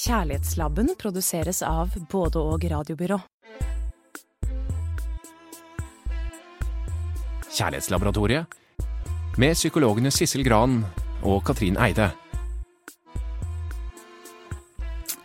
Kjærlighetslabben produseres av både og radiobyrå. Kjærlighetslaboratoriet med psykologene Sissel Gran og Katrin Eide.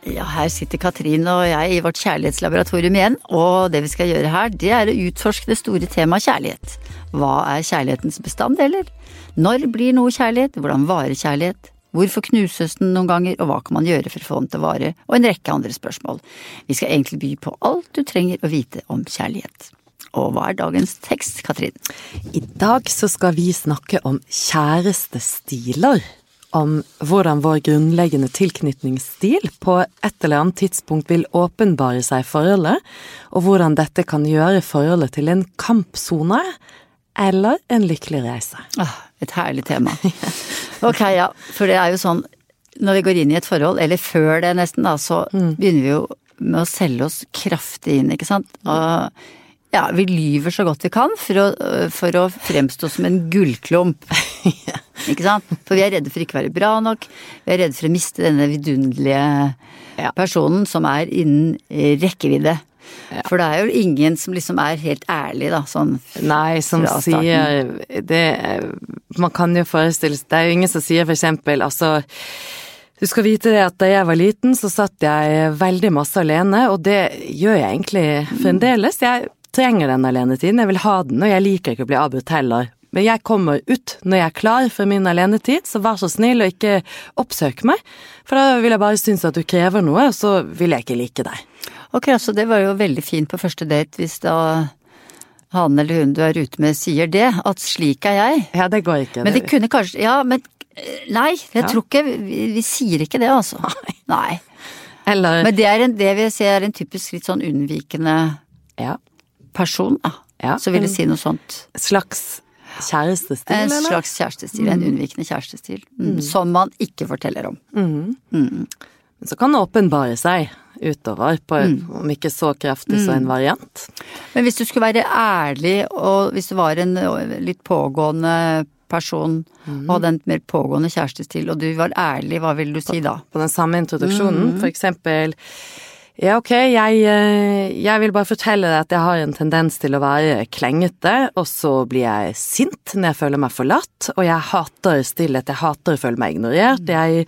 Ja, her sitter Katrin og jeg i vårt kjærlighetslaboratorium igjen, og det vi skal gjøre her, det er å utforske det store temaet kjærlighet. Hva er kjærlighetens bestanddeler? Når blir noe kjærlighet? Hvordan varer kjærlighet? Hvorfor knuses den noen ganger, og hva kan man gjøre for å få den til å vare? Og en rekke andre spørsmål. Vi skal egentlig by på alt du trenger å vite om kjærlighet. Og hva er dagens tekst, Katrin? I dag så skal vi snakke om kjærestestiler. Om hvordan vår grunnleggende tilknytningsstil på et eller annet tidspunkt vil åpenbare seg i forholdet, og hvordan dette kan gjøre forholdet til en kampsone eller en lykkelig reise. Ah, et herlig tema. Ok, ja, for det er jo sånn når vi går inn i et forhold, eller før det nesten, da, så begynner vi jo med å selge oss kraftig inn, ikke sant. Og ja, vi lyver så godt vi kan for å, for å fremstå som en gullklump. Ikke sant? For vi er redde for ikke å være bra nok, vi er redde for å miste denne vidunderlige personen som er innen rekkevidde. For det er jo ingen som liksom er helt ærlig, da, sånn Nei, som sier det Man kan jo forestille seg Det er jo ingen som sier for eksempel, altså du skal vite det at da jeg var liten, så satt jeg veldig masse alene, og det gjør jeg egentlig fremdeles. Jeg trenger den alenetiden, jeg vil ha den, og jeg liker ikke å bli avbrutt heller. Men jeg kommer ut når jeg er klar for min alenetid, så vær så snill og ikke oppsøk meg, for da vil jeg bare synes at du krever noe, og så vil jeg ikke like deg. Ok, altså det var jo veldig fint på første date hvis da han eller hun du er ute med sier det, at slik er jeg. Ja, det går ikke. Men det kunne kanskje Ja, men nei, jeg Ja. tror ikke vi, vi sier ikke det, altså. Nei. Eller Men det er en, det vil jeg si er en typisk litt sånn unnvikende ja, person, da. Ja, Så vil jeg det si noe sånt. slags kjærestestil, En eller? slags kjærestestil, en unnvikende kjærestestil. Mm. Som man ikke forteller om. Men så kan det åpenbare seg utover, på, Mm. om ikke så kraftig så en variant. Men hvis du skulle være ærlig, og hvis du var en litt pågående person, og hadde en mer pågående kjærestestil, og du var ærlig, hva ville du si da? På den samme introduksjonen, Mm. for eksempel ja, ok, jeg, eh, jeg vil bare fortelle deg at jeg har en tendens til å være klengete, og så blir jeg sint når jeg føler meg forlatt, og jeg hater stillhet, jeg hater å føle meg ignorert, jeg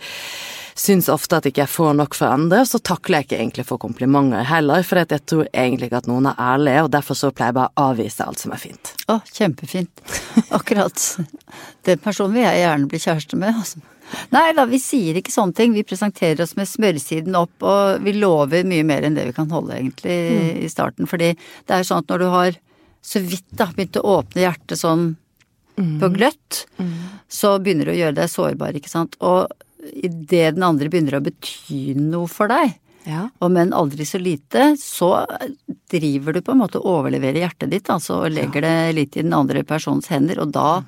syns ofte at ikke jeg får nok fra andre, og så takler jeg ikke egentlig for komplimenter heller, for jeg tror egentlig ikke at noen er ærlige, og derfor så pleier jeg bare å avvise alt som er fint. Å, kjempefint. Akkurat den personen vil jeg gjerne bli kjæreste med, altså. Nei da, vi sier ikke sånne ting. Vi presenterer oss med smørsiden opp, og vi lover mye mer enn det vi kan holde, egentlig, i starten. Fordi det er sånn at når du har så vidt da begynt å åpne hjertet sånn på gløtt, så begynner du å gjøre deg sårbar, ikke sant. Og idet den andre begynner å bety noe for deg, Ja. og men aldri så lite, så driver du på en måte å overlevere hjertet ditt, altså, og legger det litt i den andre personens hender, og da,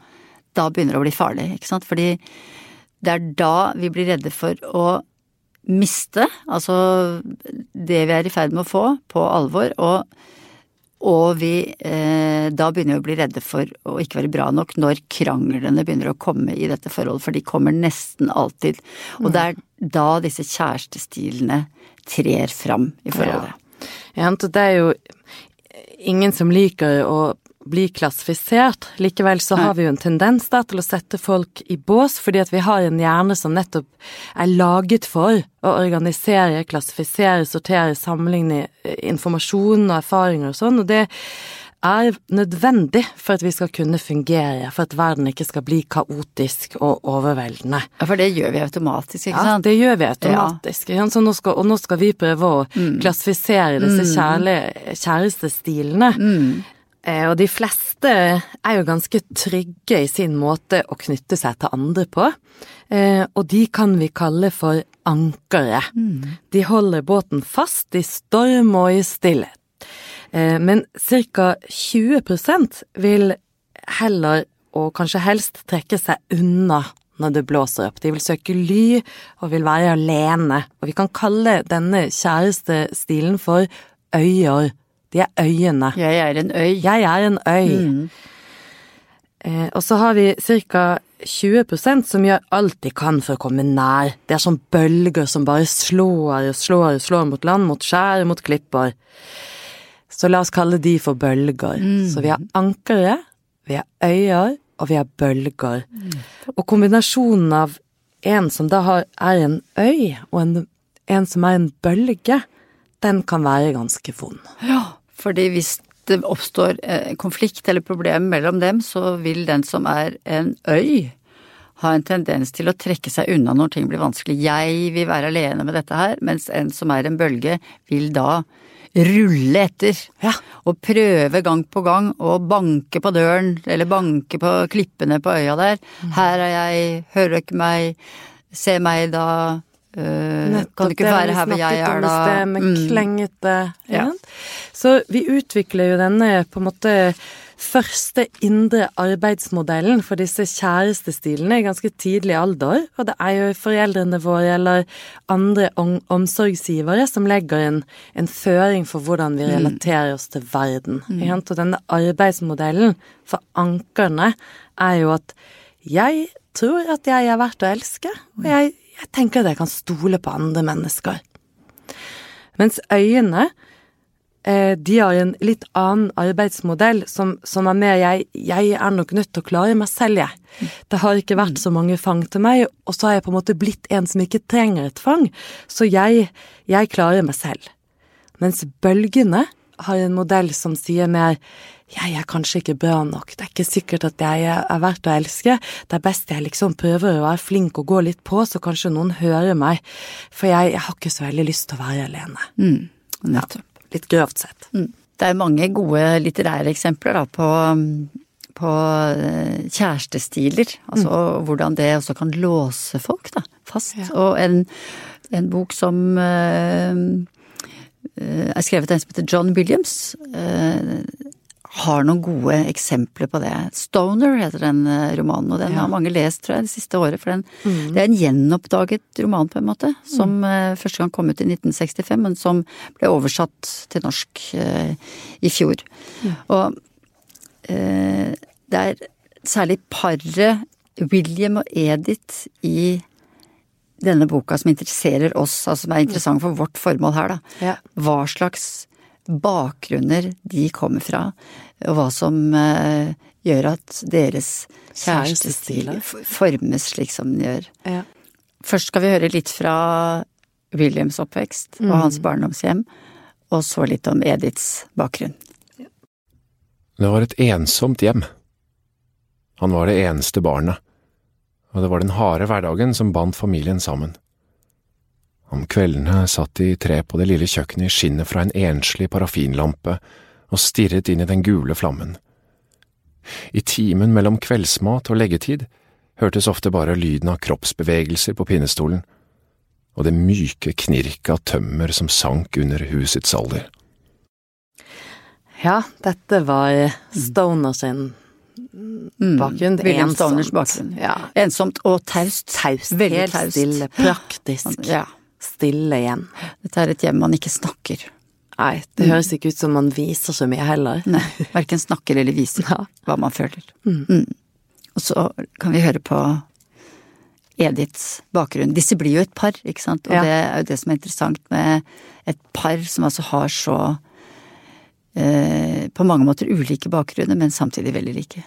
da begynner det å bli farlig, ikke sant. Fordi det er da vi blir redde for å miste, altså det vi er i ferd med å få, på alvor, og, og vi eh, da begynner vi å bli redde for å ikke være bra nok når kranglene begynner å komme i dette forholdet, for de kommer nesten alltid. Og det er da disse kjærestestilene trer fram i forholdet. Ja, ja det er jo ingen som liker å bli klassifisert. Likevel så har vi jo en tendens da til å sette folk i bås, fordi at vi har en hjerne som nettopp er laget for å organisere, klassifisere, sortere, sammenligne eh, informasjon og erfaringer og sånn, og det er nødvendig for at vi skal kunne fungere, for at verden ikke skal bli kaotisk og overveldende. Ja, for det gjør vi automatisk, ikke sant? Ja, det gjør vi automatisk. Ja. Så nå skal, og nå skal vi prøve å klassifisere disse kjærlige, kjærestestilene. Eh, og de fleste er jo ganske trygge i sin måte å knytte seg til andre på. Eh, og de kan vi kalle for ankere. De holder båten fast i storm og i stillhet. Eh, men ca. 20% vil heller, og kanskje helst, trekke seg unna når det blåser opp. De vil søke ly og vil være alene. Og vi kan kalle denne kjærestestilen for øyer. De er øyene. Jeg er en øy. Jeg er en øy. Eh, og så har vi ca. 20% som gjør alt de kan for å komme nær. Det er som bølger som bare slår og slår og slår mot land, mot skjær, mot klipper. Så la oss kalle de for bølger. Så vi har ankere, vi har øyer, og vi har bølger. Og kombinasjonen av en som da har, er en øy, og en, en som er en bølge, den kan være ganske vond. Ja, fordi hvis det oppstår eh, konflikt eller problem mellom dem, så vil den som er en øy, ha en tendens til å trekke seg unna når ting blir vanskelig. Jeg vil være alene med dette her, mens en som er en bølge, vil da rulle etter. Ja. Og prøve gang på gang å banke på døren, eller banke på klippene på øya der. Her er jeg, hører du ikke meg, se meg da. Øh, kan du ikke være her hvor jeg er da? Det med Mm. klengete Ja. ja. Så vi utvikler jo denne på en måte første indre arbeidsmodellen for disse kjærestestilene i ganske tidlig alder, og det er jo foreldrene våre eller andre omsorgsgivere som legger en, en føring for hvordan vi relaterer oss til verden. Mm. Og denne arbeidsmodellen for ankerne er jo at jeg tror at jeg er verdt å elske, og jeg, jeg tenker at jeg kan stole på andre mennesker. Mens øyene, eh, de har en litt annen arbeidsmodell som, som er mer jeg, jeg er nok nødt til å klare meg selv, jeg. Det har ikke vært så mange fang til meg, og så har jeg på en måte blitt en som ikke trenger et fang, så jeg, jeg klarer meg selv. Mens bølgene har en modell som sier mer jeg er kanskje ikke bra nok, det er ikke sikkert at jeg er verdt å elske, det er best jeg liksom prøver å være flink og gå litt på, så kanskje noen hører meg, for jeg, jeg har ikke så veldig lyst til å være alene. Mm, ja, Litt grovt sett. Mm. Det er mange gode litterære eksempler da, på, på eh, kjærestestiler. Altså hvordan det også kan låse folk da, fast. Ja. Og en, en bok som eh, er skrevet av en som heter John Williams, eh, har noen gode eksempler på det. Stoner heter den eh, romanen, og den Ja. har mange lest, tror jeg, det siste året. For den, det er en gjenoppdaget roman, på en måte. Som mm. første gang kom ut i 1965, men som ble oversatt til norsk eh, i fjor. Og eh, det er særlig paret William og Edith i denne boka som interesserer oss, altså som er interessant for vårt formål her, da. Ja. Hva slags bakgrunner de kommer fra, og hva som uh, gjør at deres kjærestestil formes slik som den gjør. Ja. Først skal vi høre litt fra Williams oppvekst og hans barndomshjem, og så litt om Ediths bakgrunn. Det var et ensomt hjem. Han var det eneste barnet, og det var den harde hverdagen som bandt familien sammen. Om kveldene satt de tre på det lille kjøkkenet i skinnet fra en enslig parafinlampe og stirret inn i den gule flammen. I timen mellom kveldsmat og leggetid hørtes ofte bare lyden av kroppsbevegelser på pinnestolen, og det myke knirket av tømmer som sank under husets alder. Ja, dette var Stoner sin bakgrunn. Det er William ensomt. Bakgrunn. Ja. Ensomt og taust. Taust. Veldig Helt taust. stille. Praktisk. Ja. Stille igjen. Dette er et hjem man ikke snakker. Nei, det høres ikke ut som man viser så mye heller. Nei, verken snakker eller viser Ja. hva man føler. Mm. Og så kan vi høre på Ediths bakgrunn. Disse blir jo et par, ikke sant. Og Ja. det er jo det som er interessant med et par som altså har så eh, på mange måter ulike bakgrunner, men samtidig veldig like.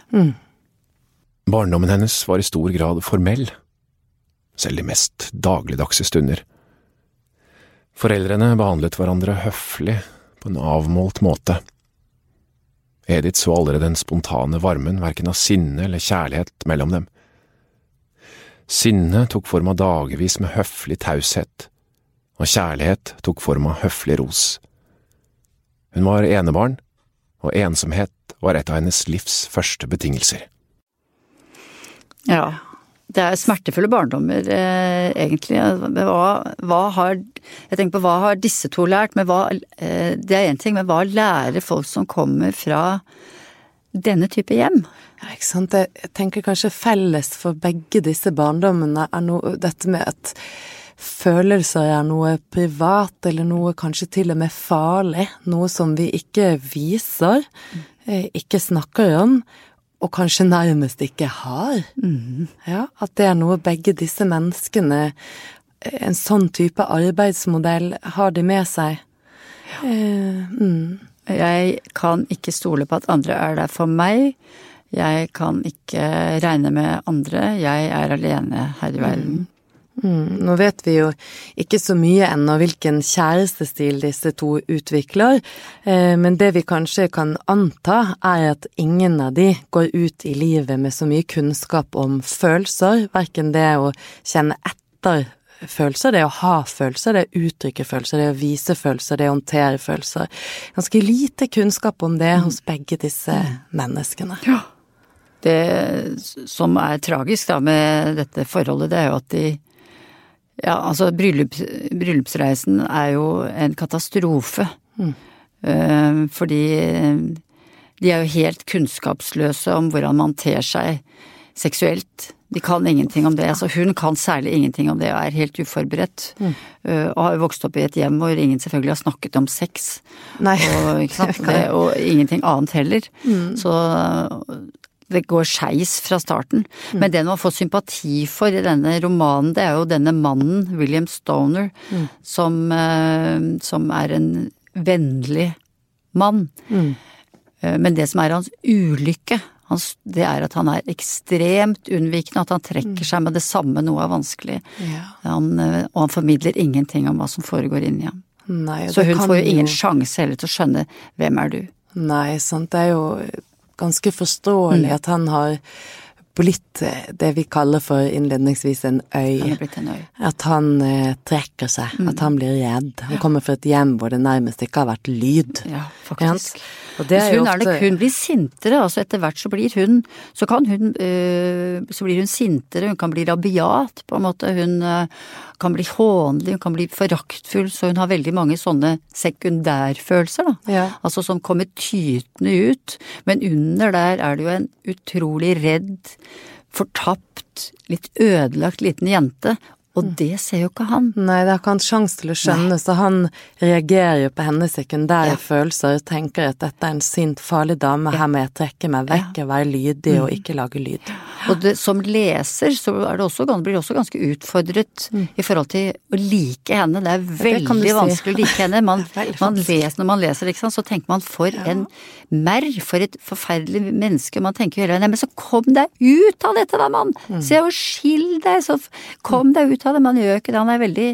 Barndommen hennes var i stor grad formell, selv de mest dagligdagse stunder. Foreldrene behandlet hverandre høflig, på en avmålt måte. Edith så aldri den spontane varmen, verken av sinne eller kjærlighet mellom dem. Sinne tok form av dagevis med høflig taushet, og kjærlighet tok form av høflig ros. Hun var enebarn, og ensomhet var et av hennes livs første betingelser. Ja. Det er smertefulle barndommer, eh, egentlig. Hva, hva har Jeg tenker på hva har disse to lært, men hva eh, Det er én ting, men hva lærer folk som kommer fra denne type hjem? Ja, ikke sant. Jeg tenker kanskje felles for begge disse barndommene er noe, dette med at følelser er noe privat, eller noe kanskje til og med farlig. Noe som vi ikke viser, eh, ikke snakker om. og kanskje nærmest ikke har. Ja, at det er noe begge disse menneskene, en sånn type arbeidsmodell, har de med seg. Ja. mm. Jeg kan ikke stole på at andre er der for meg. Jeg kan ikke regne med andre. Jeg er alene her i verden. Mm, nå vet vi jo ikke så mye ennå hvilken kjærestestil disse to utvikler, eh, men det vi kanskje kan anta, er at ingen av de går ut i livet med så mye kunnskap om følelser, verken det å kjenne etter følelser, det å ha følelser, det å uttrykke følelser, det å vise følelser, det å håndtere følelser. Ganske lite kunnskap om det hos begge disse menneskene. Ja. Det som er tragisk da med dette forholdet, det er jo at de Ja, altså bryllups, bryllupsreisen er jo en katastrofe. Mm. Uh, fordi de er jo helt kunnskapsløse om hvordan man ter seg seksuelt. De kan ingenting om det. Altså hun kan særlig ingenting om det og er helt uforberedt. Mm. Uh, og har jo vokst opp i et hjem hvor ingen selvfølgelig har snakket om sex. Nei. Og? Det, og ingenting annet heller. Mm. Så det går skeis fra starten. Men det man får sympati for i denne romanen, det er jo denne mannen, William Stoner, som, uh, som er en vennlig mann. Mm. Men det som er hans ulykke, hans, det er at han er ekstremt unnvikende, at han trekker seg med det samme noe er vanskelig. Ja. Han, uh, og han formidler ingenting om hva som foregår inni ham. Nei, Så hun får jo ingen sjanse heller til å skjønne hvem er du. Nei, sant. Det er jo ganske forståelig Mm. at han har blitt eh, det vi kaller for innledningsvis en øy. Han en øy. At han eh, trekker seg, Mm. at han blir redd. Han kommer fra et hjem hvor det nærmest ikke har vært lyd. Ja, faktisk. Er hun, er nok, hun blir sintere, altså etter hvert så blir hun Så kan hun øh, Så blir hun sintere, hun kan bli rabiat, på en måte. Hun øh, kan bli hånlig, hun kan bli foraktfull, så hun har veldig mange sånne sekundærfølelser, da. Ja. Altså som kommer tytende ut. Men under der er det jo en utrolig redd, fortapt, litt ødelagt liten jente. Og det ser jo ikke han. Nei, det har ikke han sjanse til å skjønne, så han reagerer jo på hennes sekundære Ja. følelser og tenker at dette er en sint, farlig dame, her må jeg trekke meg vekk og være lydig Mm. og ikke lage lyd. Og det, som leser så er det også, blir det også ganske utfordret i forhold til å like henne. Det er det du veldig si. vanskelig å like henne. Man, man leser, når man leser, liksom, så tenker man for en merr, for et forferdelig menneske. Man tenker jo hele veien men så kom deg ut av dette da, mann! Se og skill deg, så kom deg ut av det. Man gjør ikke det. Han er veldig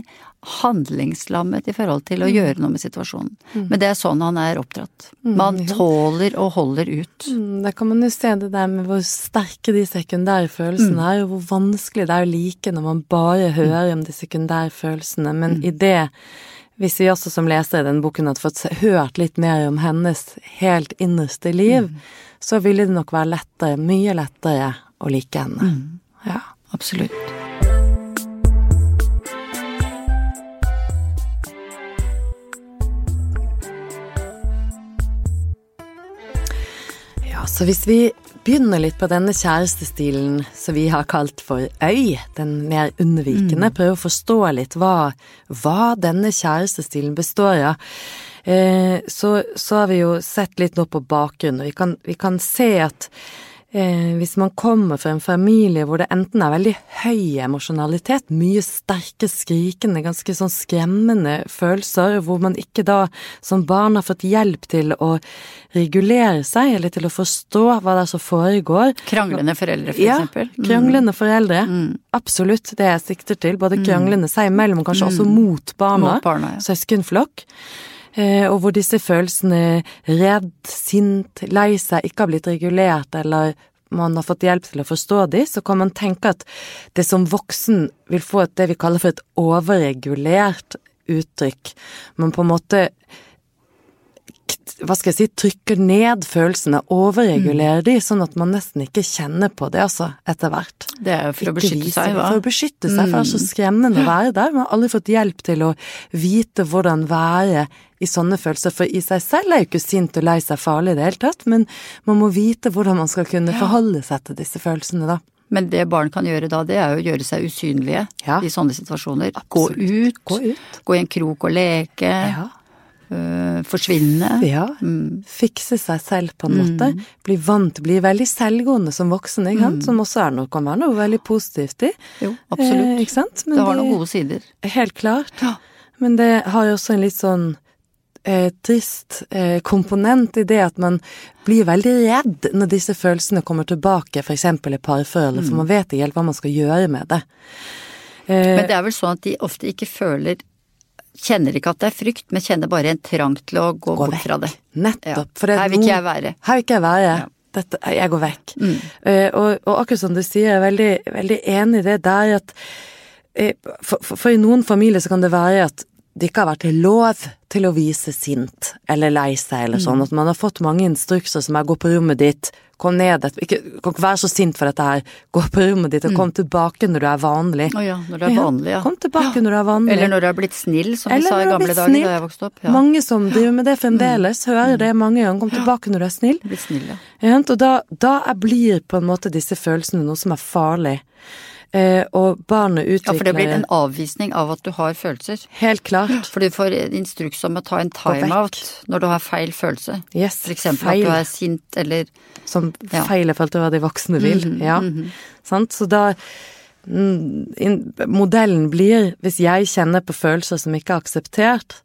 handlingslammet i forhold til å gjøre noe med situasjonen. Men det er sånn han er oppdratt. Man tåler og holder ut. Mm, da kan man jo se det der med hvor sterke de sekundære følelsene er, og hvor vanskelig det er å like når man bare hører om de sekundære følelsene. Men i det, hvis vi også som lesere i denne boken hadde fått hørt litt mer om hennes helt innerste liv, så ville det nok være lettere, mye lettere å like henne. Ja. Absolutt. Så hvis vi begynner litt på denne kjærestestilen som vi har kalt for øy, den mer unnvikende, prøve å forstå litt hva, hva denne kjærestestilen består av, eh, så, så har vi jo sett litt nå på bakgrunnen, og vi kan, vi kan se at Eh, hvis man kommer fra en familie hvor det enten er veldig høy emosjonalitet, mye sterke, skrikende, ganske sånn skremmende følelser, hvor man ikke da som barn har fått hjelp til å regulere seg, eller til å forstå hva det er som foregår. Kranglende foreldre, for Ja, eksempel. Ja, kranglende foreldre. Absolutt det jeg sikter til. Både kranglende seg imellom, kanskje også mot barna. Mot barna, ja. Søskenflokk. Eh, og hvor disse følelsene redd, sint, lei seg ikke har blitt regulert, eller man har fått hjelp til å forstå de, så kan man tenke at det som voksen vil få et, det vi kaller for et overregulert uttrykk. Man på en måte hva skal jeg si, trykker ned følelsene, overregulerer de, sånn at man nesten ikke kjenner på det, altså, etter hvert. Det er jo for å beskytte seg, hva? For å beskytte seg, for det er så skremmende å være der. Man har aldri fått hjelp til å vite hvordan være i sånne følelser, for i seg selv er jo ikke sint og lei seg farlig i det hele tatt, men man må vite hvordan man skal kunne forholde seg til disse følelsene, da. Men det barn kan gjøre da, det er jo å gjøre seg usynlige Ja. i sånne situasjoner. Absolutt. Gå ut, Gå ut. gå i en krok og leke. Ja. Øh, forsvinne. Ja. Mm. Fikse seg selv på en måte. Bli vant, bli veldig selvgående som voksen, ikke sant. Som også er noe, kan være noe veldig positivt i. Jo, absolutt. Eh, ikke sant? Men det har noen gode sider. Helt klart. Ja. Men det har jo også en litt sånn eh, trist eh, komponent i det at man blir veldig redd når disse følelsene kommer tilbake, f.eks. i parforholdet, Mm. for man vet ikke helt hva man skal gjøre med det. Eh, Men det er vel sånn at de ofte ikke føler Kjenner ikke at det er frykt, men kjenner bare en trang til å gå, gå bort vekk. fra det. Nettopp. Ja. det er Her vil ikke jeg være. Her vil ikke jeg være. Ja. Dette, jeg går vekk. Mm. Uh, og, og akkurat som du sier, jeg er veldig, veldig enig i det der at eh, for, for, for i noen familier så kan det være at det ikke har vært lov til å vise sint eller lei seg eller Mm. sånn. At man har fått mange instrukser som er 'gå på rommet ditt', kom ned et, ikke, Kan ikke være så sint for dette her. Gå på rommet ditt og kom tilbake når du er vanlig. Å ja, når du er vanlig, ja. Kom tilbake når du er vanlig. Eller når du er blitt snill, som vi sa i gamle dager da jeg vokste opp. Ja. Mange som driver med det fremdeles, hører det mange ganger. Kom tilbake når du er snill. Blitt snill, ja. Og da, da blir på en måte disse følelsene noe som er farlig. Eh, og barnet utvikler Ja, for det blir en avvisning av at du har følelser. Helt klart. For du får instruks om å ta en timeout når du har feil følelse. Yes, For eksempel feil. at du er sint eller Som Ja. feil er følt til hva de voksne vil. ja. Sant? Så da mm, Modellen blir, hvis jeg kjenner på følelser som ikke er akseptert,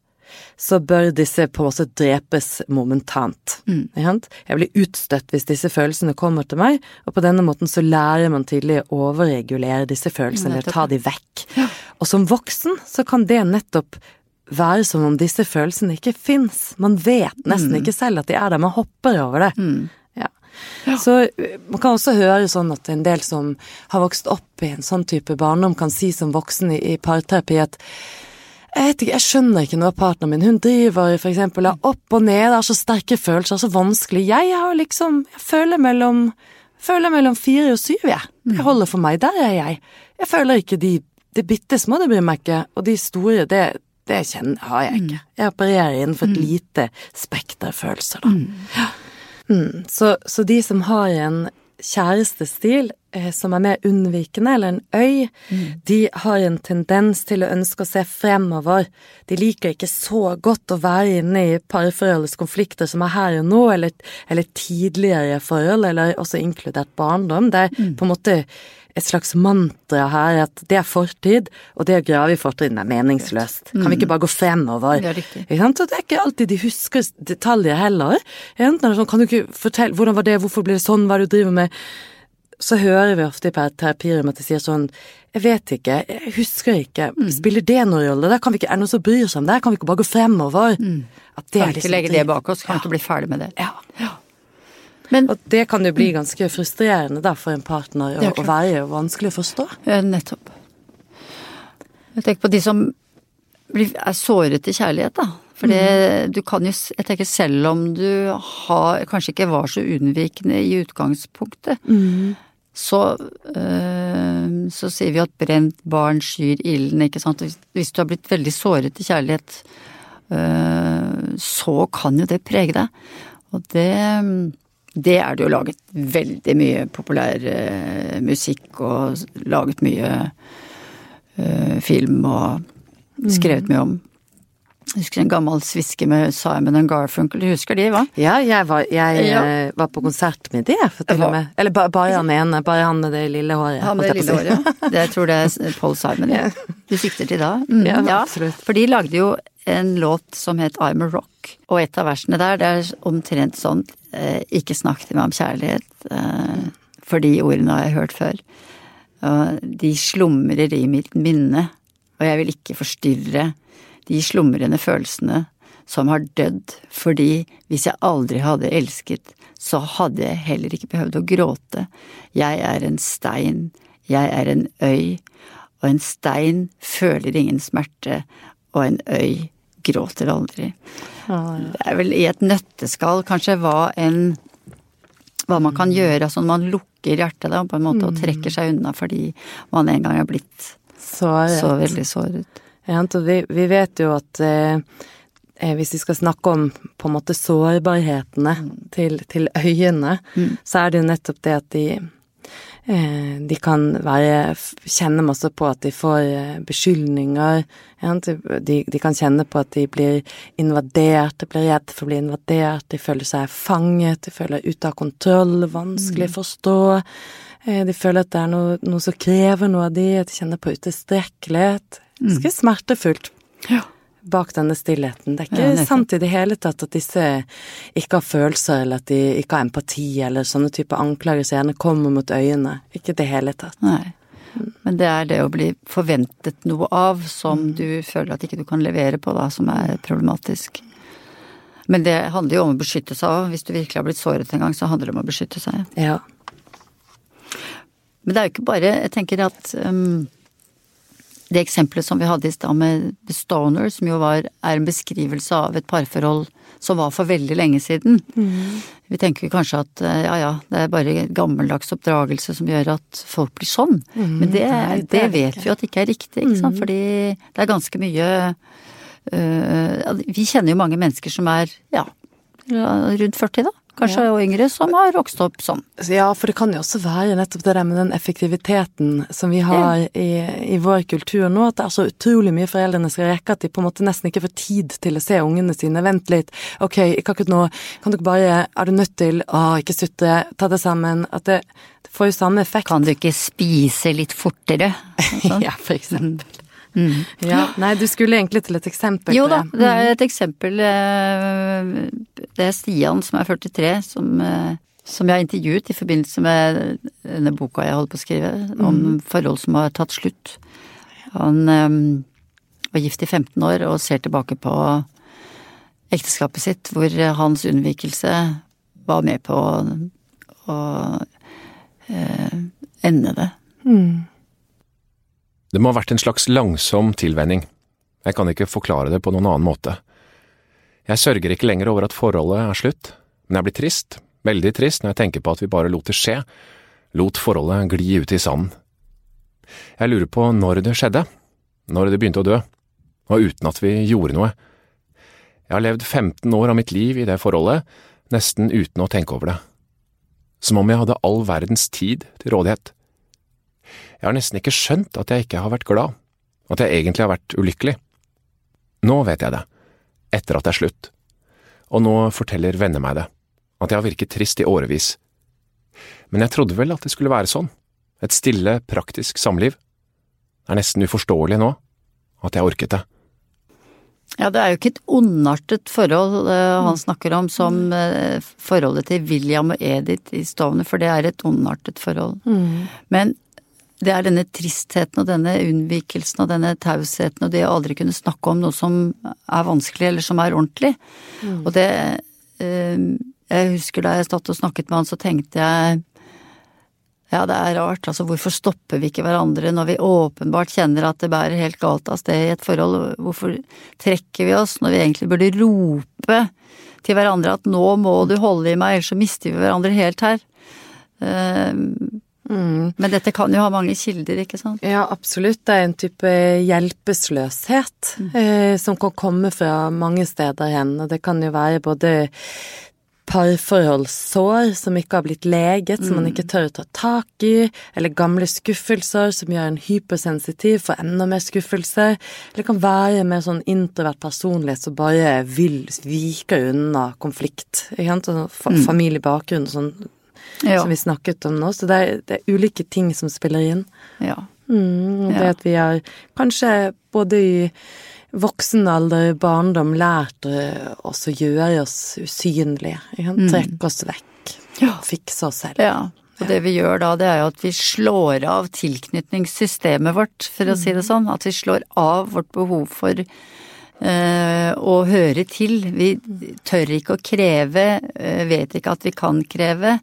så bør disse på en måte drepes momentant. Mm. Jeg blir utstøtt hvis disse følelsene kommer til meg, og på denne måten så lærer man tidlig å overregulere disse følelsene, eller ta de vekk. Og som voksen så kan det nettopp være som om disse følelsene ikke fins. Man vet nesten ikke selv at de er der, man hopper over det. Ja. Så eh, man kan også høre sånn at en del som har vokst opp i en sånn type barndom, kan si som voksen i, i parterapi at jeg ikke, jeg skjønner ikke av partneren min. Hun driver for eksempel er opp og ned, har så sterke følelser, så vanskelig. Jeg har liksom Jeg føler mellom Føler mellom fire og syv, jeg. Det holder for meg. Der er jeg. Jeg føler ikke de De bitte små, det bryr meg ikke. Og de store, det, det kjenner har jeg ikke. Jeg opererer innenfor et lite spekter av følelser, da. Mm. Så, så de som har en kjærestestil som er mer unnvikende, eller en øy, de har en tendens til å ønske å se fremover. De liker ikke så godt å være inne i parforholdets konflikter som er her og nå, eller, eller tidligere forhold, eller også inkludert barndom. Det er på en måte et slags mantra her at det er fortid, og det å grave i fortiden er meningsløst. Kan vi ikke bare gå fremover? Ja, riktig. Så det er ikke alltid de husker detaljer heller. Enten er det er sånn, kan du ikke fortelle hvordan var det, hvorfor ble det sånn, hva er det du driver med? Så hører vi ofte i terapirom at de sier sånn Jeg vet ikke, jeg husker ikke. Mm. Spiller det noen rolle? Der kan vi ikke, er det noen som bryr seg om det? Kan vi ikke bare gå fremover? At det Mm. Kan vi ikke liksom legge det bak oss? Kan vi ikke bli ferdig med det? Ja. Men Og det kan jo bli ganske frustrerende da for en partner Ja, å, å være vanskelig å forstå. Ja, nettopp. Jeg tenker på de som blir, er såret i kjærlighet, da. For det, du kan jo Jeg tenker selv om du har, kanskje ikke var så unnvikende i utgangspunktet, så, øh, så sier vi at brent barn skyr ilden, ikke sant. Hvis, du har blitt veldig såret i kjærlighet, øh, så kan jo det prege deg. Og det det er det jo laget veldig mye populær øh, musikk og laget mye film og skrevet mye om. Jeg husker en gammel sviske med Simon and Garfunkel, du husker de, hva? Ja, jeg var, jeg, Ja. eh, var på konsert med de, for til og med. Eller bare, bare han ene, bare han med det lille håret. Han med det lille håret, håret. Det, jeg tror det er Paul Simon. Ja. Du sikter til da? Mm, Ja, absolutt. For de lagde jo en låt som het I'm a Rock, og et av versene der det er omtrent sånn eh, Ikke snakk til meg om kjærlighet, eh, for de ordene har jeg hørt før. De slumrer i mitt minne, og jeg vil ikke forstyrre de slumrende følelsene som har dødd, fordi hvis jeg aldri hadde elsket, så hadde jeg heller ikke behøvd å gråte. Jeg er en stein, jeg er en øy, og en stein føler ingen smerte, og en øy gråter aldri. Det er vel i et nøtteskall kanskje hva en hva man kan gjøre, altså man lukker hjertet da, på en måte og trekker seg unna fordi man en gang er blitt så, så veldig såret. Ja, vi, vi vet jo at eh, eh, hvis vi skal snakke om på en måte sårbarhetene til, til øyene, så er det jo nettopp det at de Eh, de kan være, kjenne masse på at de får beskyldninger. beskyldninger. De, de, kan kjenne på at de blir invadert, de blir redd for å bli invadert, de føler seg fanget, de føler ute av kontroll, vanskelig å forstå. Eh, de føler at det er noe, noe som krever noe av de, at de kjenner på utilstrekkelighet. Ganske mm. smertefullt. Ja bak denne stillheten. Det er ikke ja, sant i det hele tatt at disse ikke har følelser, eller at de ikke har empati, eller sånne typer anklager som gjerne kommer mot øynene. Ikke i det hele tatt. Nei. Men det er det å bli forventet noe av som mm. du føler at ikke du kan levere på, da, som er problematisk. Men det handler jo om å beskytte seg òg. Hvis du virkelig har blitt såret en gang, så handler det om å beskytte seg. Ja. Men det er jo ikke bare Jeg tenker at um, det eksempelet som vi hadde i stad med The Stoner, som jo var, er en beskrivelse av et parforhold som var for veldig lenge siden. Mm. Vi tenker kanskje at eh, ja ja, det er bare gammeldags oppdragelse som gjør at folk blir sånn. Mm. Men det, Nei, det, det vet vi jo at det ikke er riktig, ikke sant. Mm. Fordi det er ganske mye øh, Vi kjenner jo mange mennesker som er ja, rundt 40 da kanskje ja. og yngre, som har vokst opp sånn. Ja, for det kan jo også være nettopp det der med den effektiviteten som vi har ja. i, i, vår kultur nå, at det er så utrolig mye foreldrene skal rekke at de på en måte nesten ikke får tid til å se ungene sine. Vent litt, ok, ikke akkurat nå, kan dere bare, er du nødt til, å, ikke sutre, ta det sammen, at det, det får jo samme effekt. Kan du ikke spise litt fortere? Sånn. ja, for eksempel. Mm. Ja, nei, du skulle egentlig til et eksempel. Jo da, det er et eksempel. Eh, det er Stian som er 43, som, eh, som jeg har intervjuet i forbindelse med denne boka jeg holder på å skrive, om mm. forhold som har tatt slutt. Han var gift i 15 år og ser tilbake på ekteskapet sitt, hvor hans unnvikelse var med på å, å ende det. Mm. Det må ha vært en slags langsom tilvenning. Jeg kan ikke forklare det på noen annen måte. Jeg sørger ikke lenger over at forholdet er slutt, men jeg blir trist, veldig trist når jeg tenker på at vi bare lot det skje, lot forholdet gli ut i sanden. Jeg lurer på når det skjedde, når det begynte å dø, og uten at vi gjorde noe. Jeg har levd 15 år av mitt liv i det forholdet, nesten uten å tenke over det. Som om jeg hadde all verdens tid til rådighet. Jeg har nesten ikke skjønt at jeg ikke har vært glad, at jeg egentlig har vært ulykkelig. Nå vet jeg det, etter at det er slutt, og nå forteller venner meg det, at jeg har virket trist i årevis. Men jeg trodde vel at det skulle være sånn, et stille, praktisk samliv. Det er nesten uforståelig nå, at jeg orket det. Ja, det er jo ikke et ondartet forhold uh, han snakker om som uh, forholdet til William og Edith i Stovner, for det er et ondartet forhold. Mm. Men det er denne tristheten og denne unnvikelsen og denne tausheten og det å aldri kunne snakke om noe som er vanskelig eller som er ordentlig. Mm. Og det eh, Jeg husker da jeg satt og snakket med han, så tenkte jeg ja, det er rart, altså hvorfor stopper vi ikke hverandre når vi åpenbart kjenner at det bærer helt galt av sted i et forhold, hvorfor trekker vi oss når vi egentlig burde rope til hverandre at nå må du holde i meg, ellers så mister vi hverandre helt her. Mm. Men dette kan jo ha mange kilder, ikke sant? Ja, absolutt. Det er en type hjelpeløshet mm. eh, som kan komme fra mange steder hen. Og det kan jo være både parforholdssår som ikke har blitt leget, som man mm. ikke tør å ta tak i, eller gamle skuffelser som gjør en hypersensitiv for enda mer skuffelser. Eller det kan være mer sånn introvert personlighet som bare vil vike unna konflikt. Ikke sant? Sånn mm. Familiebakgrunn og sånn ja. som vi snakket om nå. Så det er, det er ulike ting som spiller inn. Ja. Mm, det at vi har kanskje både i voksen alder, barndom, lært oss å gjøre oss usynlige. Mm. Trekke oss vekk. Ja. Fikse oss selv. Ja. Og det vi gjør da, det er jo at vi slår av tilknytningssystemet vårt, for å si det mm. sånn. At vi slår av vårt behov for eh, å høre til. Vi tør ikke å kreve, uh, vet ikke at vi kan kreve.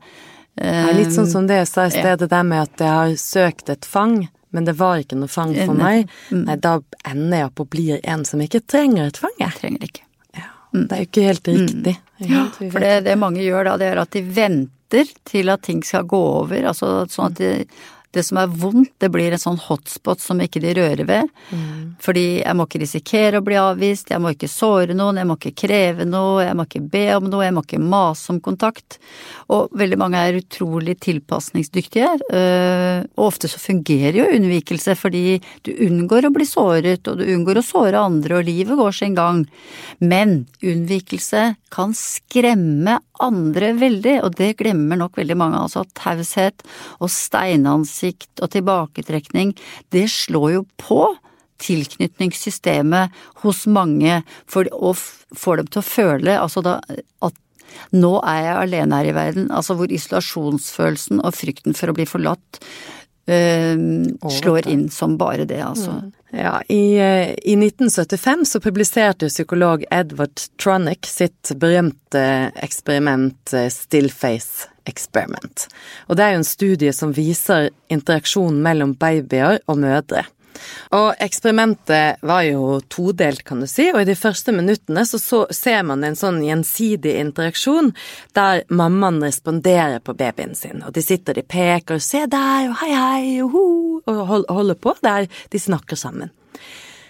Ja, litt sånn som det jeg sa i stedet, det med at jeg har søkt et fang, men det var ikke noe fang for meg. Mm. Nei, da ender jeg opp og blir en som ikke trenger et fang. Jeg trenger ikke. Ja, mm. det er jo ikke helt riktig. Ja, for det, det mange gjør da, det er at de venter til at ting skal gå over. Altså sånn at de, det som er vondt, det blir en sånn hotspot som ikke de rører ved. Mm. Fordi jeg må ikke risikere å bli avvist, jeg må ikke såre noen, jeg må ikke kreve noe, jeg må ikke be om noe, jeg må ikke mase om kontakt. Og veldig mange er utrolig tilpasningsdyktige, øh, og ofte så fungerer jo unnvikelse fordi du unngår å bli såret, og du unngår å såre andre, og livet går sin gang. Men unnvikelse kan skremme andre veldig, og det glemmer nok veldig mange. Altså taushet og steinansikt og tilbaketrekning, det slår jo på tilknytningssystemet hos mange for å få dem til å føle altså da, at nå er jeg alene her i verden, altså hvor isolasjonsfølelsen og frykten for å bli forlatt øh, slår inn som bare det, altså. Mm. Ja, i, eh, i, 1975 så publiserte psykolog Edward Tronick sitt berømte eksperiment eh, Stillface Experiment. Og det er jo en studie som viser interaksjonen mellom babyer og mødre. Og eksperimentet var jo todelt, kan du si, og i de første minuttene så, så ser man en sånn gjensidig interaksjon der mammaen responderer på babyen sin, og de sitter de peker og 'se der', og 'hei, hei', og, ho, og holder på der de snakker sammen.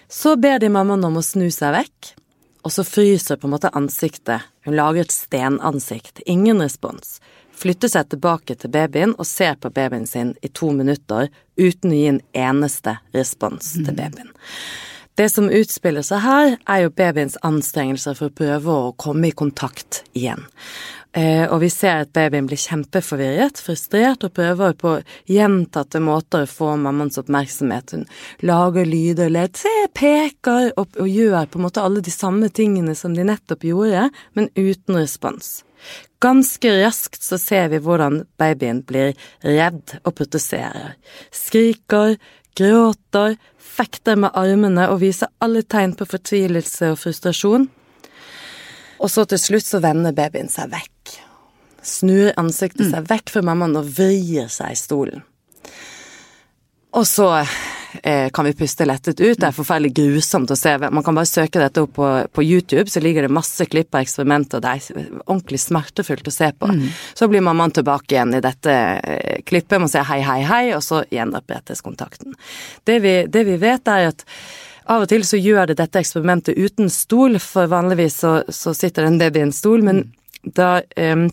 Så ber de mammaen om å snu seg vekk, og så fryser på en måte ansiktet. Hun lager et stenansikt. Ingen respons flytter seg tilbake til babyen og ser på babyen sin i to minutter uten å gi en eneste respons til mm. babyen. Det som utspiller seg her, er jo babyens anstrengelser for å prøve å komme i kontakt igjen. Eh, og vi ser at babyen blir kjempeforvirret, frustrert, og prøver på gjentatte måter å få mammaens oppmerksomhet. Hun lager lyder, ler, peker, og, og gjør på en måte alle de samme tingene som de nettopp gjorde, men uten respons. Ganske raskt så ser vi hvordan babyen blir redd og protesterer. Skriker, gråter, fekter med armene og viser alle tegn på fortvilelse og frustrasjon. Og så til slutt så vender babyen seg vekk. Snur ansiktet seg vekk fra mammaen og vrir seg i stolen. Og så eh, kan vi puste lettet ut. Det er forferdelig grusomt å se. Man kan bare søke dette opp på, på YouTube, så ligger det masse klipp av eksperimenter. Det er ordentlig smertefullt å se på. Mm. Så blir mammaen tilbake igjen i dette eh, klippet, man sier hei, hei, hei, og så gjenopprettes kontakten. Det vi, det vi vet, er at av og til så gjør det dette eksperimentet uten stol, for vanligvis så, så sitter en baby i en stol, men da um,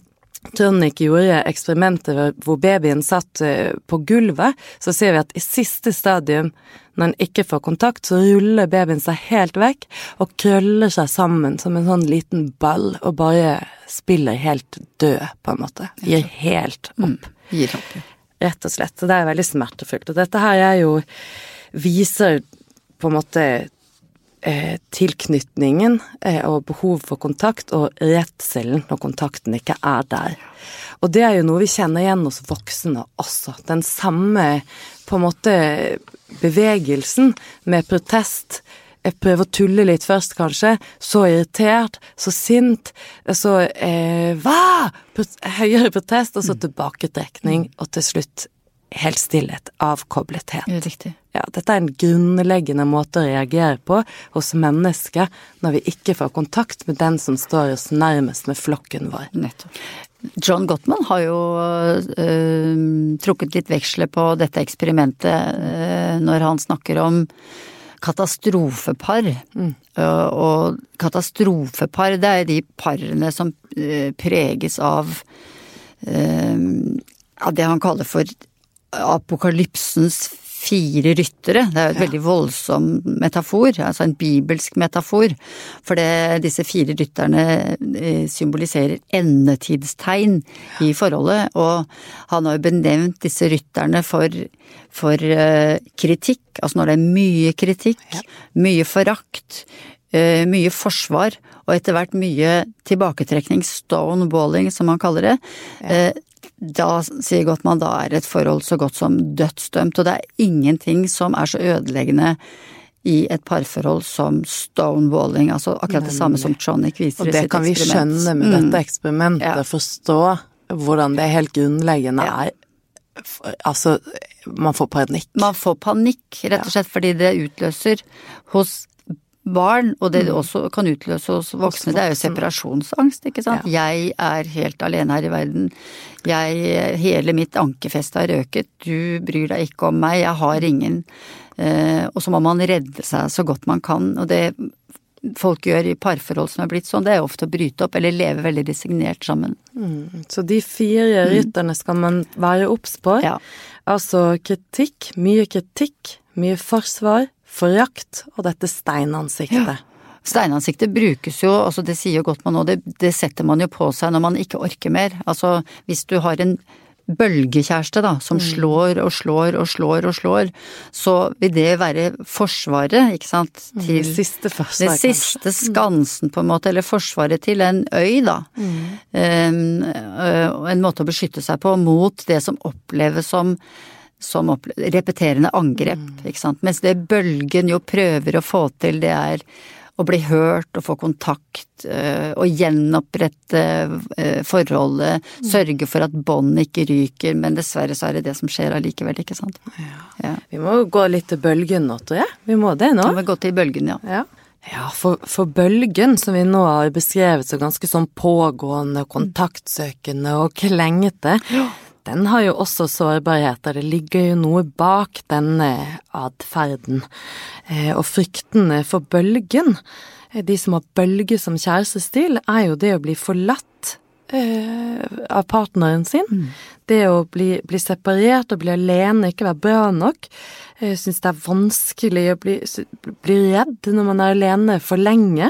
Tørnik gjorde eksperimentet hvor babyen satt eh, på gulvet, så ser vi at i siste stadium, når den ikke får kontakt, så ruller babyen seg helt vekk og krøller seg sammen som en sånn liten ball og bare spiller helt død, på en måte. Gir helt opp. Mm, gir opp. Rett og slett. Så det er veldig smertefullt. Og dette her er jo Viser på en måte eh, tilknytningen eh, og behov for kontakt, og redselen når kontakten ikke er der. Og det er jo noe vi kjenner igjen hos voksne også. Den samme på en måte bevegelsen med protest. Jeg prøver å tulle litt først, kanskje. Så irritert, så sint, så eh, hva? Høyere protest, og så tilbaketrekning, og til slutt helt stillhet, avkoblethet. Riktig. Ja, dette er en grunnleggende måte å reagere på hos mennesker når vi ikke får kontakt med den som står oss nærmest med flokken vår. Nettopp. John Gottman har jo øh, trukket litt veksler på dette eksperimentet øh, når han snakker om katastrofepar. Mm. Uh, og katastrofepar, det er de parene som preges av av det han kaller for apokalypsens fire ryttere. Det er jo et ja. veldig voldsom metafor, altså en bibelsk metafor. For det, disse fire rytterne eh, symboliserer endetidstegn i forholdet. Og han har jo benevnt disse rytterne for, for uh, kritikk. Altså når det er mye kritikk, ja. mye forakt, uh, mye forsvar og etter hvert mye tilbaketrekning, stonewalling som man kaller det. Ja. Uh, da sier Gottmann da er et forhold så godt som dødsdømt, og det er ingenting som er så ødeleggende i et parforhold som stonewalling, altså akkurat det samme som Tronic viser i sitt eksperiment. Og det kan vi skjønne med mm. dette eksperimentet, ja. forstå hvordan det helt grunnleggende ja. er Altså, man får panikk. Man får panikk, rett og slett fordi det utløser hos barn, og det det også kan utløse hos voksne, det er jo separasjonsangst, ikke sant. Jeg er helt alene her i verden. Jeg, hele mitt ankerfeste har røket, du bryr deg ikke om meg, jeg har ingen. Eh, og så må man redde seg så godt man kan, og det folk gjør i parforhold som er blitt sånn, det er ofte å bryte opp eller leve veldig resignert sammen. Mm. Så de fire rytterne skal man være obs på. Ja. Altså kritikk, mye kritikk, mye forsvar, forakt og dette steinansiktet. Steinansiktet brukes jo, altså det sier jo godt man nå, det, det setter man jo på seg når man ikke orker mer. Altså hvis du har en bølgekjæreste da, som slår og slår og slår og slår, så vil det være forsvaret, ikke sant, til Det siste forsvar, Det siste skansen, på en måte, eller forsvaret til en øy, da. Um, øh, en måte å beskytte seg på mot det som oppleves som som repeterende angrep, ikke sant. Mens det bølgen jo prøver å få til, det er å bli hørt og få kontakt øh, og gjenopprette øh, forholdet, sørge for at båndet ikke ryker, men dessverre så er det det som skjer allikevel, ikke sant. Ja. Vi må gå litt til bølgen nå, tror jeg. Vi må det nå. Vi må gå til bølgen, ja. Ja. Ja, for, for bølgen, som vi nå har beskrevet som ganske sånn pågående, kontaktsøkende og klengete, den har jo også sårbarheter. Det ligger jo noe bak denne atferden. Eh, og fryktene for bølgen, eh, de som har bølge som kjærestestil, er jo det å bli forlatt eh, av partneren sin. Det å bli, bli separert og bli alene, ikke være bra nok. Jeg syns det er vanskelig å bli, bli redd når man er alene for lenge.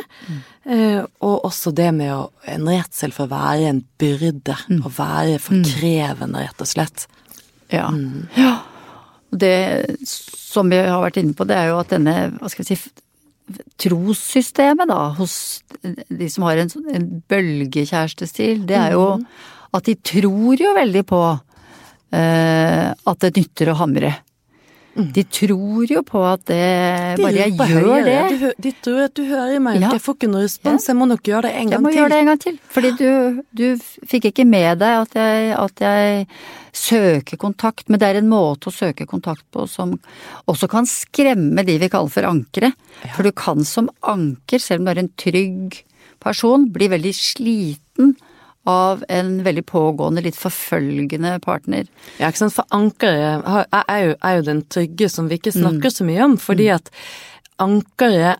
Eh, og også det med å, en redsel for å være en byrde, å være for krevende, rett og slett. Ja. ja. Det som vi har vært inne på, det er jo at denne, hva skal vi si, trossystemet da, hos de som har en, sånn- en bølgekjærestestil, det er jo at de tror jo veldig på eh, at det nytter å hamre. De tror jo på at det Bare jeg gjør høyere. det. De, de tror at du hører meg, Ja. jeg får ikke noe respons, jeg må nok gjøre det en Jeg gang må til. gjøre det en gang til. Fordi du, du fikk ikke med deg at jeg, at jeg søker kontakt, men det er en måte å søke kontakt på som også kan skremme de vi kaller for ankere. For du kan som anker, selv om du er en trygg person, bli veldig sliten av en veldig pågående, litt forfølgende partner. Ja, ikke sant, for ankeret er, er, jo, den trygge som vi ikke Mm. snakker så mye om, fordi at ankeret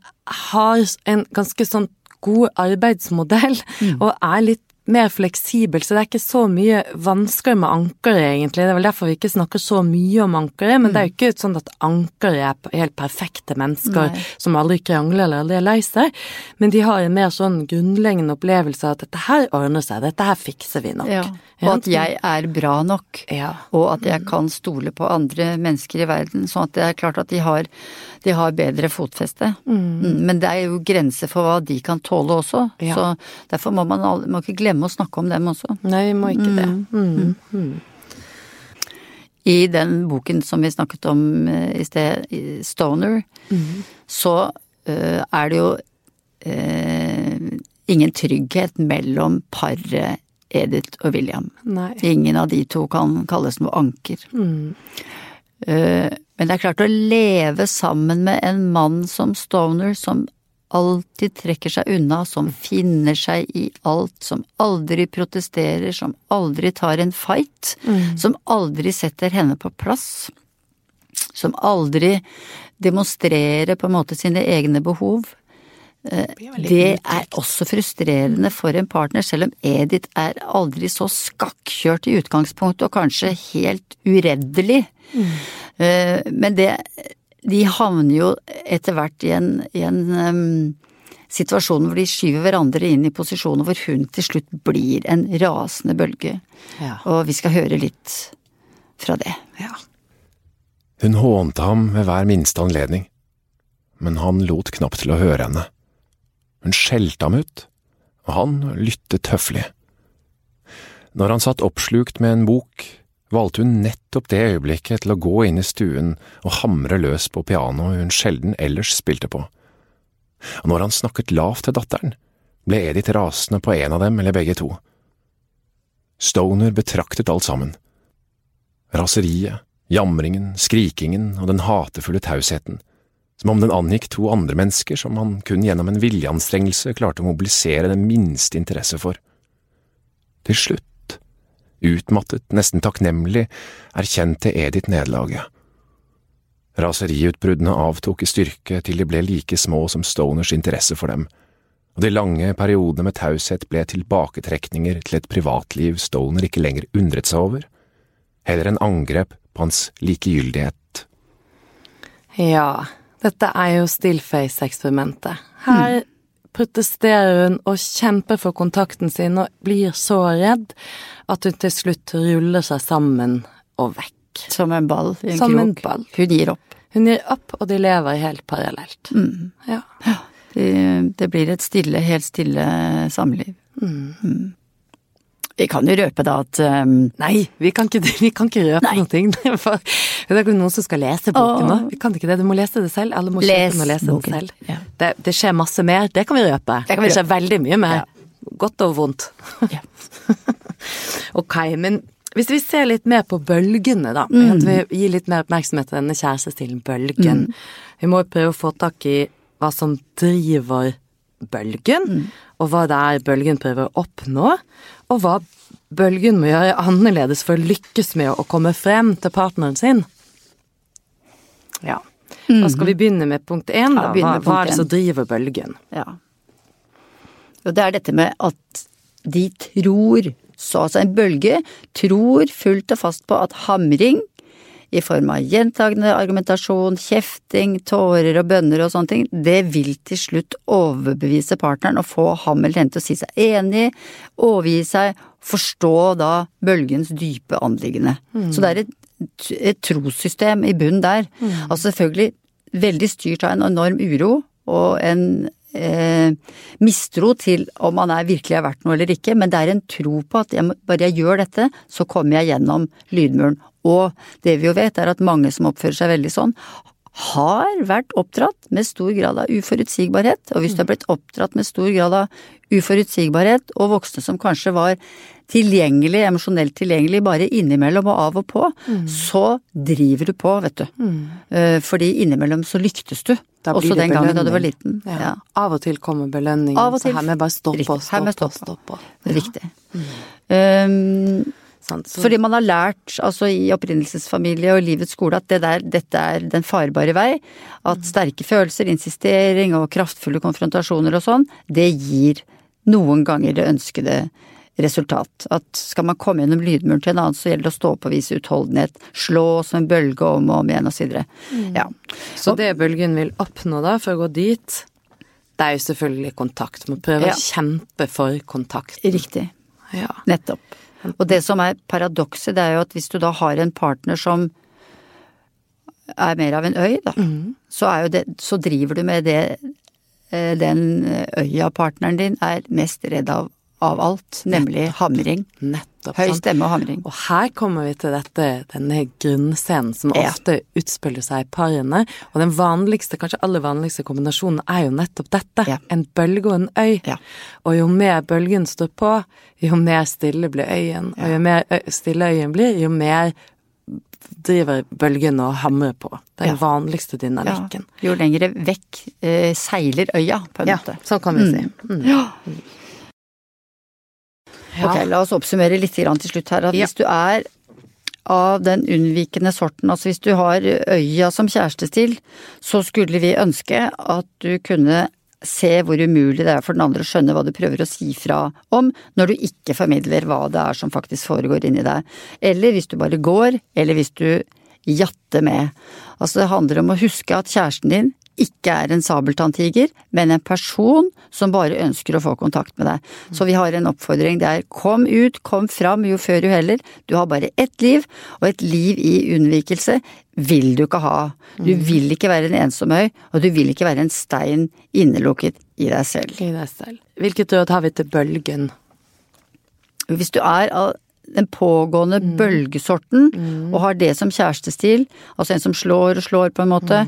har en ganske sånn god arbeidsmodell, Mm. og er litt mer fleksibel, så det er ikke så mye vansker med ankeret, egentlig. Det er vel derfor vi ikke snakker så mye om ankeret, men det er jo ikke sånn at ankeret er helt perfekte mennesker Nei. som aldri krangler eller aldri er lei seg, men de har en mer sånn grunnleggende opplevelse av at dette her ordner seg, dette her fikser vi nok. Ja. Og at jeg er bra nok. Ja. Og at jeg kan stole på andre mennesker i verden. Sånn at det er klart at de har, de har bedre fotfeste. Mm, Men det er jo grenser for hva de kan tåle også. Ja. Så derfor må man man må ikke glemme å snakke om dem også. Nei, vi må ikke det. Mm. I den boken som vi snakket om eh, i sted, Stoner, så uh, er det jo uh, ingen trygghet mellom paret Edith og William. Nei. Ingen av de to kan kalles noe anker. Eh, Men det er klart å leve sammen med en mann som Stoner, som alltid trekker seg unna, som finner seg i alt, som aldri protesterer, som aldri tar en fight, som aldri setter henne på plass, som aldri demonstrerer på en måte sine egne behov. Eh, Det er også frustrerende for en partner, selv om Edith er aldri så skakkjørt i utgangspunktet, og kanskje helt ureddelig. Mm. Men det De havner jo etter hvert i en, i en um, situasjon hvor de skyver hverandre inn i posisjoner hvor hun til slutt blir en rasende bølge. Ja. Og vi skal høre litt fra det. Ja. Hun hånte ham ved hver minste anledning, men han lot knapt til å høre henne. Hun skjelte ham ut, og han lyttet høflig. Når han satt oppslukt med en bok, valgte hun nettopp det øyeblikket til å gå inn i stuen og hamre løs på pianoet hun sjelden ellers spilte på. Og når han snakket lavt til datteren, ble Edith rasende på en av dem eller begge to. Stoner betraktet alt sammen. Raseriet, jamringen, skrikingen og den hatefulle tausheten. som om den angikk to andre mennesker som han kun gjennom en viljeanstrengelse klarte å mobilisere den minste interesse for. Til slutt, utmattet, nesten takknemlig, erkjente Edith nederlaget. Raseriutbruddene avtok i styrke til de ble like små som Stoners interesse for dem, og de lange periodene med taushet ble tilbaketrekninger til et privatliv Stoner ikke lenger undret seg over, heller en angrep på hans likegyldighet. Ja, dette er jo Stillface-eksperimentet. Her mm. Protesterer hun og kjemper for kontakten sin og blir så redd at hun til slutt ruller seg sammen og vekk. Som en ball i en Som krok. En ball. Hun gir opp. Hun gir opp, og de lever helt parallelt. Mm. Ja. Det, det, blir et stille, helt stille samliv. Mm. Mm. Vi kan jo røpe da at um, Nei, vi kan ikke, vi kan ikke røpe noe. For det er ikke noen som skal lese boken nå. Vi kan ikke det, du må lese det selv. Alle må Les kjøpe den og lese boken. den selv. Ja. Det, det skjer masse mer, det kan vi røpe. Det kan vi skjer røpe. veldig mye mer. Ja. Godt og vondt. Ja. ok, men hvis vi ser litt mer på bølgene, da. Mm. At vi gir litt mer oppmerksomhet til denne kjærestestilen bølgen. Vi må jo prøve å få tak i hva som driver bølgen, Mm. og hva det er bølgen prøver å oppnå, og hva bølgen må gjøre annerledes for å lykkes med å komme frem til partneren sin. Ja. Da skal vi begynne med punkt én, Mm. Da. Hva, hva er det som driver bølgen? Ja. Og det er dette med at de tror så altså en bølge tror fullt og fast på at hamring i form av gjentagende argumentasjon, kjefting, tårer og bønner og sånne ting, det vil til slutt overbevise partneren og få ham eller henne til å si seg enig, overgi seg, forstå da bølgens dype anliggende. Så det er et, et trossystem i bunnen der. Altså selvfølgelig veldig styrt av en enorm uro og en eh, mistro til om man er virkelig er verdt noe eller ikke, men det er en tro på at jeg, bare jeg gjør dette, så kommer jeg gjennom lydmuren. Og det vi jo vet er at mange som oppfører seg veldig sånn, har vært oppdratt med stor grad av uforutsigbarhet, og hvis du har blitt oppdratt med stor grad av uforutsigbarhet, og voksne som kanskje var tilgjengelig, emosjonelt tilgjengelig bare innimellom og av og på, så driver du på, vet du. Mm. Fordi innimellom så lyktes du. Også den gangen da du var liten. Ja. Ja. Av og til kommer belønningen, Av og til. så her jeg bare stoppe og stopp Her må stoppe jeg og stoppe. Riktig. Um, Sant, så- fordi man har lært, altså i opprinnelsesfamilie og livets skole, at det der, dette er den farbare vei. At sterke følelser, insistering og kraftfulle konfrontasjoner og sånn, det gir noen ganger det ønskede resultat. At skal man komme gjennom lydmuren til en annen, så gjelder det å stå på og vise utholdenhet. Slå som en bølge om og om igjen og så videre. Ja. Så det bølgen vil oppnå da, for å gå dit, det er jo selvfølgelig kontakt. Man prøver Ja. å kjempe for kontakt. Riktig. Ja. Nettopp. Og det som er paradokset, det er jo at hvis du da har en partner som er mer av en øy, da, så, er jo det, så driver du med det eh, den øya partneren din er mest redd av av alt, nemlig hamring. Nettopp. Høy stemme og hamring. Og her kommer vi til dette, denne grunnscenen som Ja. ofte utspiller seg i parene. Og den vanligste, kanskje aller vanligste kombinasjonen er jo nettopp dette. Ja. En bølge og en øy. Ja. Og jo mer bølgen står på, jo mer stille blir øyen. Og jo mer stille øyen blir, jo mer driver bølgen og hamrer på. Det er den Ja. vanligste Ja. dynamikken. Jo lengre vekk eh, seiler øya, på en måte. sånn kan vi si. Mm. Ja. Ja. Ok, la oss oppsummere litt til slutt her. At Ja. hvis du er av den unnvikende sorten, altså hvis du har øya som kjærestestil, så skulle vi ønske at du kunne se hvor umulig det er for den andre å skjønne hva du prøver å si fra om, når du ikke formidler hva det er som faktisk foregår inni deg. Eller hvis du bare går, eller hvis du jatter med. Altså det handler om å huske at kjæresten din ikke er en sabeltanntiger, men en person som bare ønsker å få kontakt med deg. Så vi har en oppfordring, det er kom ut, kom fram, jo før jo heller. Du har bare ett liv, og et liv i unnvikelse vil du ikke ha. Du vil ikke være en ensom øy, og du vil ikke være en stein innelukket i deg selv. I deg selv. Hvilket råd har vi til bølgen? Hvis du er av den pågående bølgesorten og har det som kjærestestil, altså en som slår og slår på en måte,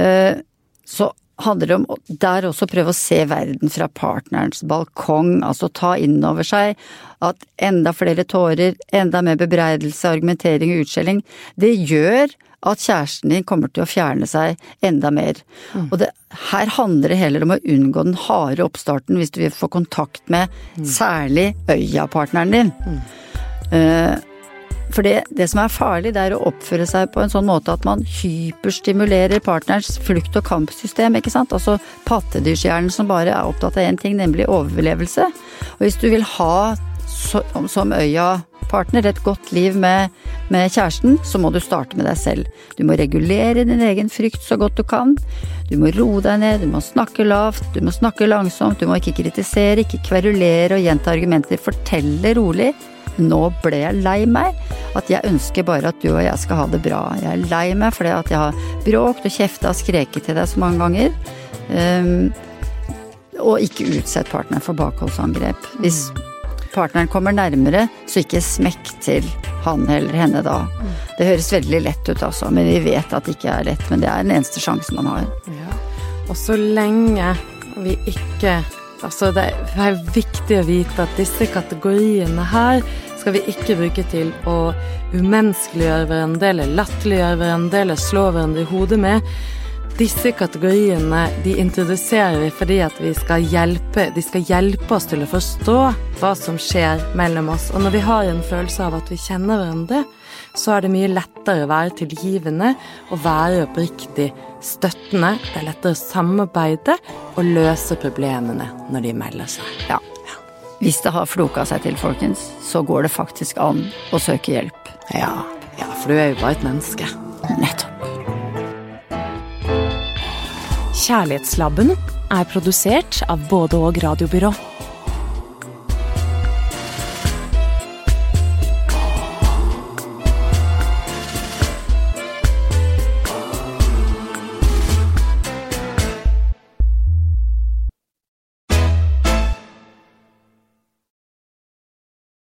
eh, så handler det om der også prøve å se verden fra partnerens balkong, altså ta inn over seg at enda flere tårer, enda mer bebreidelse, argumentering og utskjelling, det gjør at kjæresten din kommer til å fjerne seg enda mer. Mm. Og det, her handler det heller om å unngå den harde oppstarten hvis du vil få kontakt med mm. særlig øya-partneren din. Mm. Uh, for det, det, som er farlig, det er å oppføre seg på en sånn måte at man hyperstimulerer partnerens flukt- og kampsystem, ikke sant. Altså pattedyrshjernen som bare er opptatt av én ting, nemlig overlevelse. Og hvis du vil ha som, som øya-partner et godt liv med, med, kjæresten, så må du starte med deg selv. Du må regulere din egen frykt så godt du kan. Du må roe deg ned, du må snakke lavt, du må snakke langsomt, du må ikke kritisere, ikke kverulere og gjenta argumenter. Fortelle rolig nå ble jeg lei meg. At jeg ønsker bare at du og jeg skal ha det bra. Jeg er lei meg fordi at jeg har bråkt og kjefta og skreket til deg så mange ganger. Um, og ikke utsett partneren for bakholdsangrep. Hvis partneren kommer nærmere, så ikke smekk til han eller henne da. Det høres veldig lett ut altså, men vi vet at det ikke er lett. Men det er den eneste sjansen man har. Ja. Og så lenge vi ikke Altså, det er viktig å vite at disse kategoriene her skal vi ikke bruke til å umenneskeliggjøre hverandre eller latterliggjøre hverandre eller slå hverandre i hodet med. Disse kategoriene de introduserer vi fordi at vi skal hjelpe, de skal hjelpe oss til å forstå hva som skjer mellom oss. Og når vi har en følelse av at vi kjenner hverandre, så er det mye lettere å være tilgivende og være oppriktig støttende. Det er lettere å samarbeide og løse problemene når de melder seg. Ja. Hvis det har floka seg til, folkens, så går det faktisk an å søke hjelp. Ja, ja for du er jo bare et menneske. Nettopp. Kjærlighetslabben er produsert av både og radiobyrå.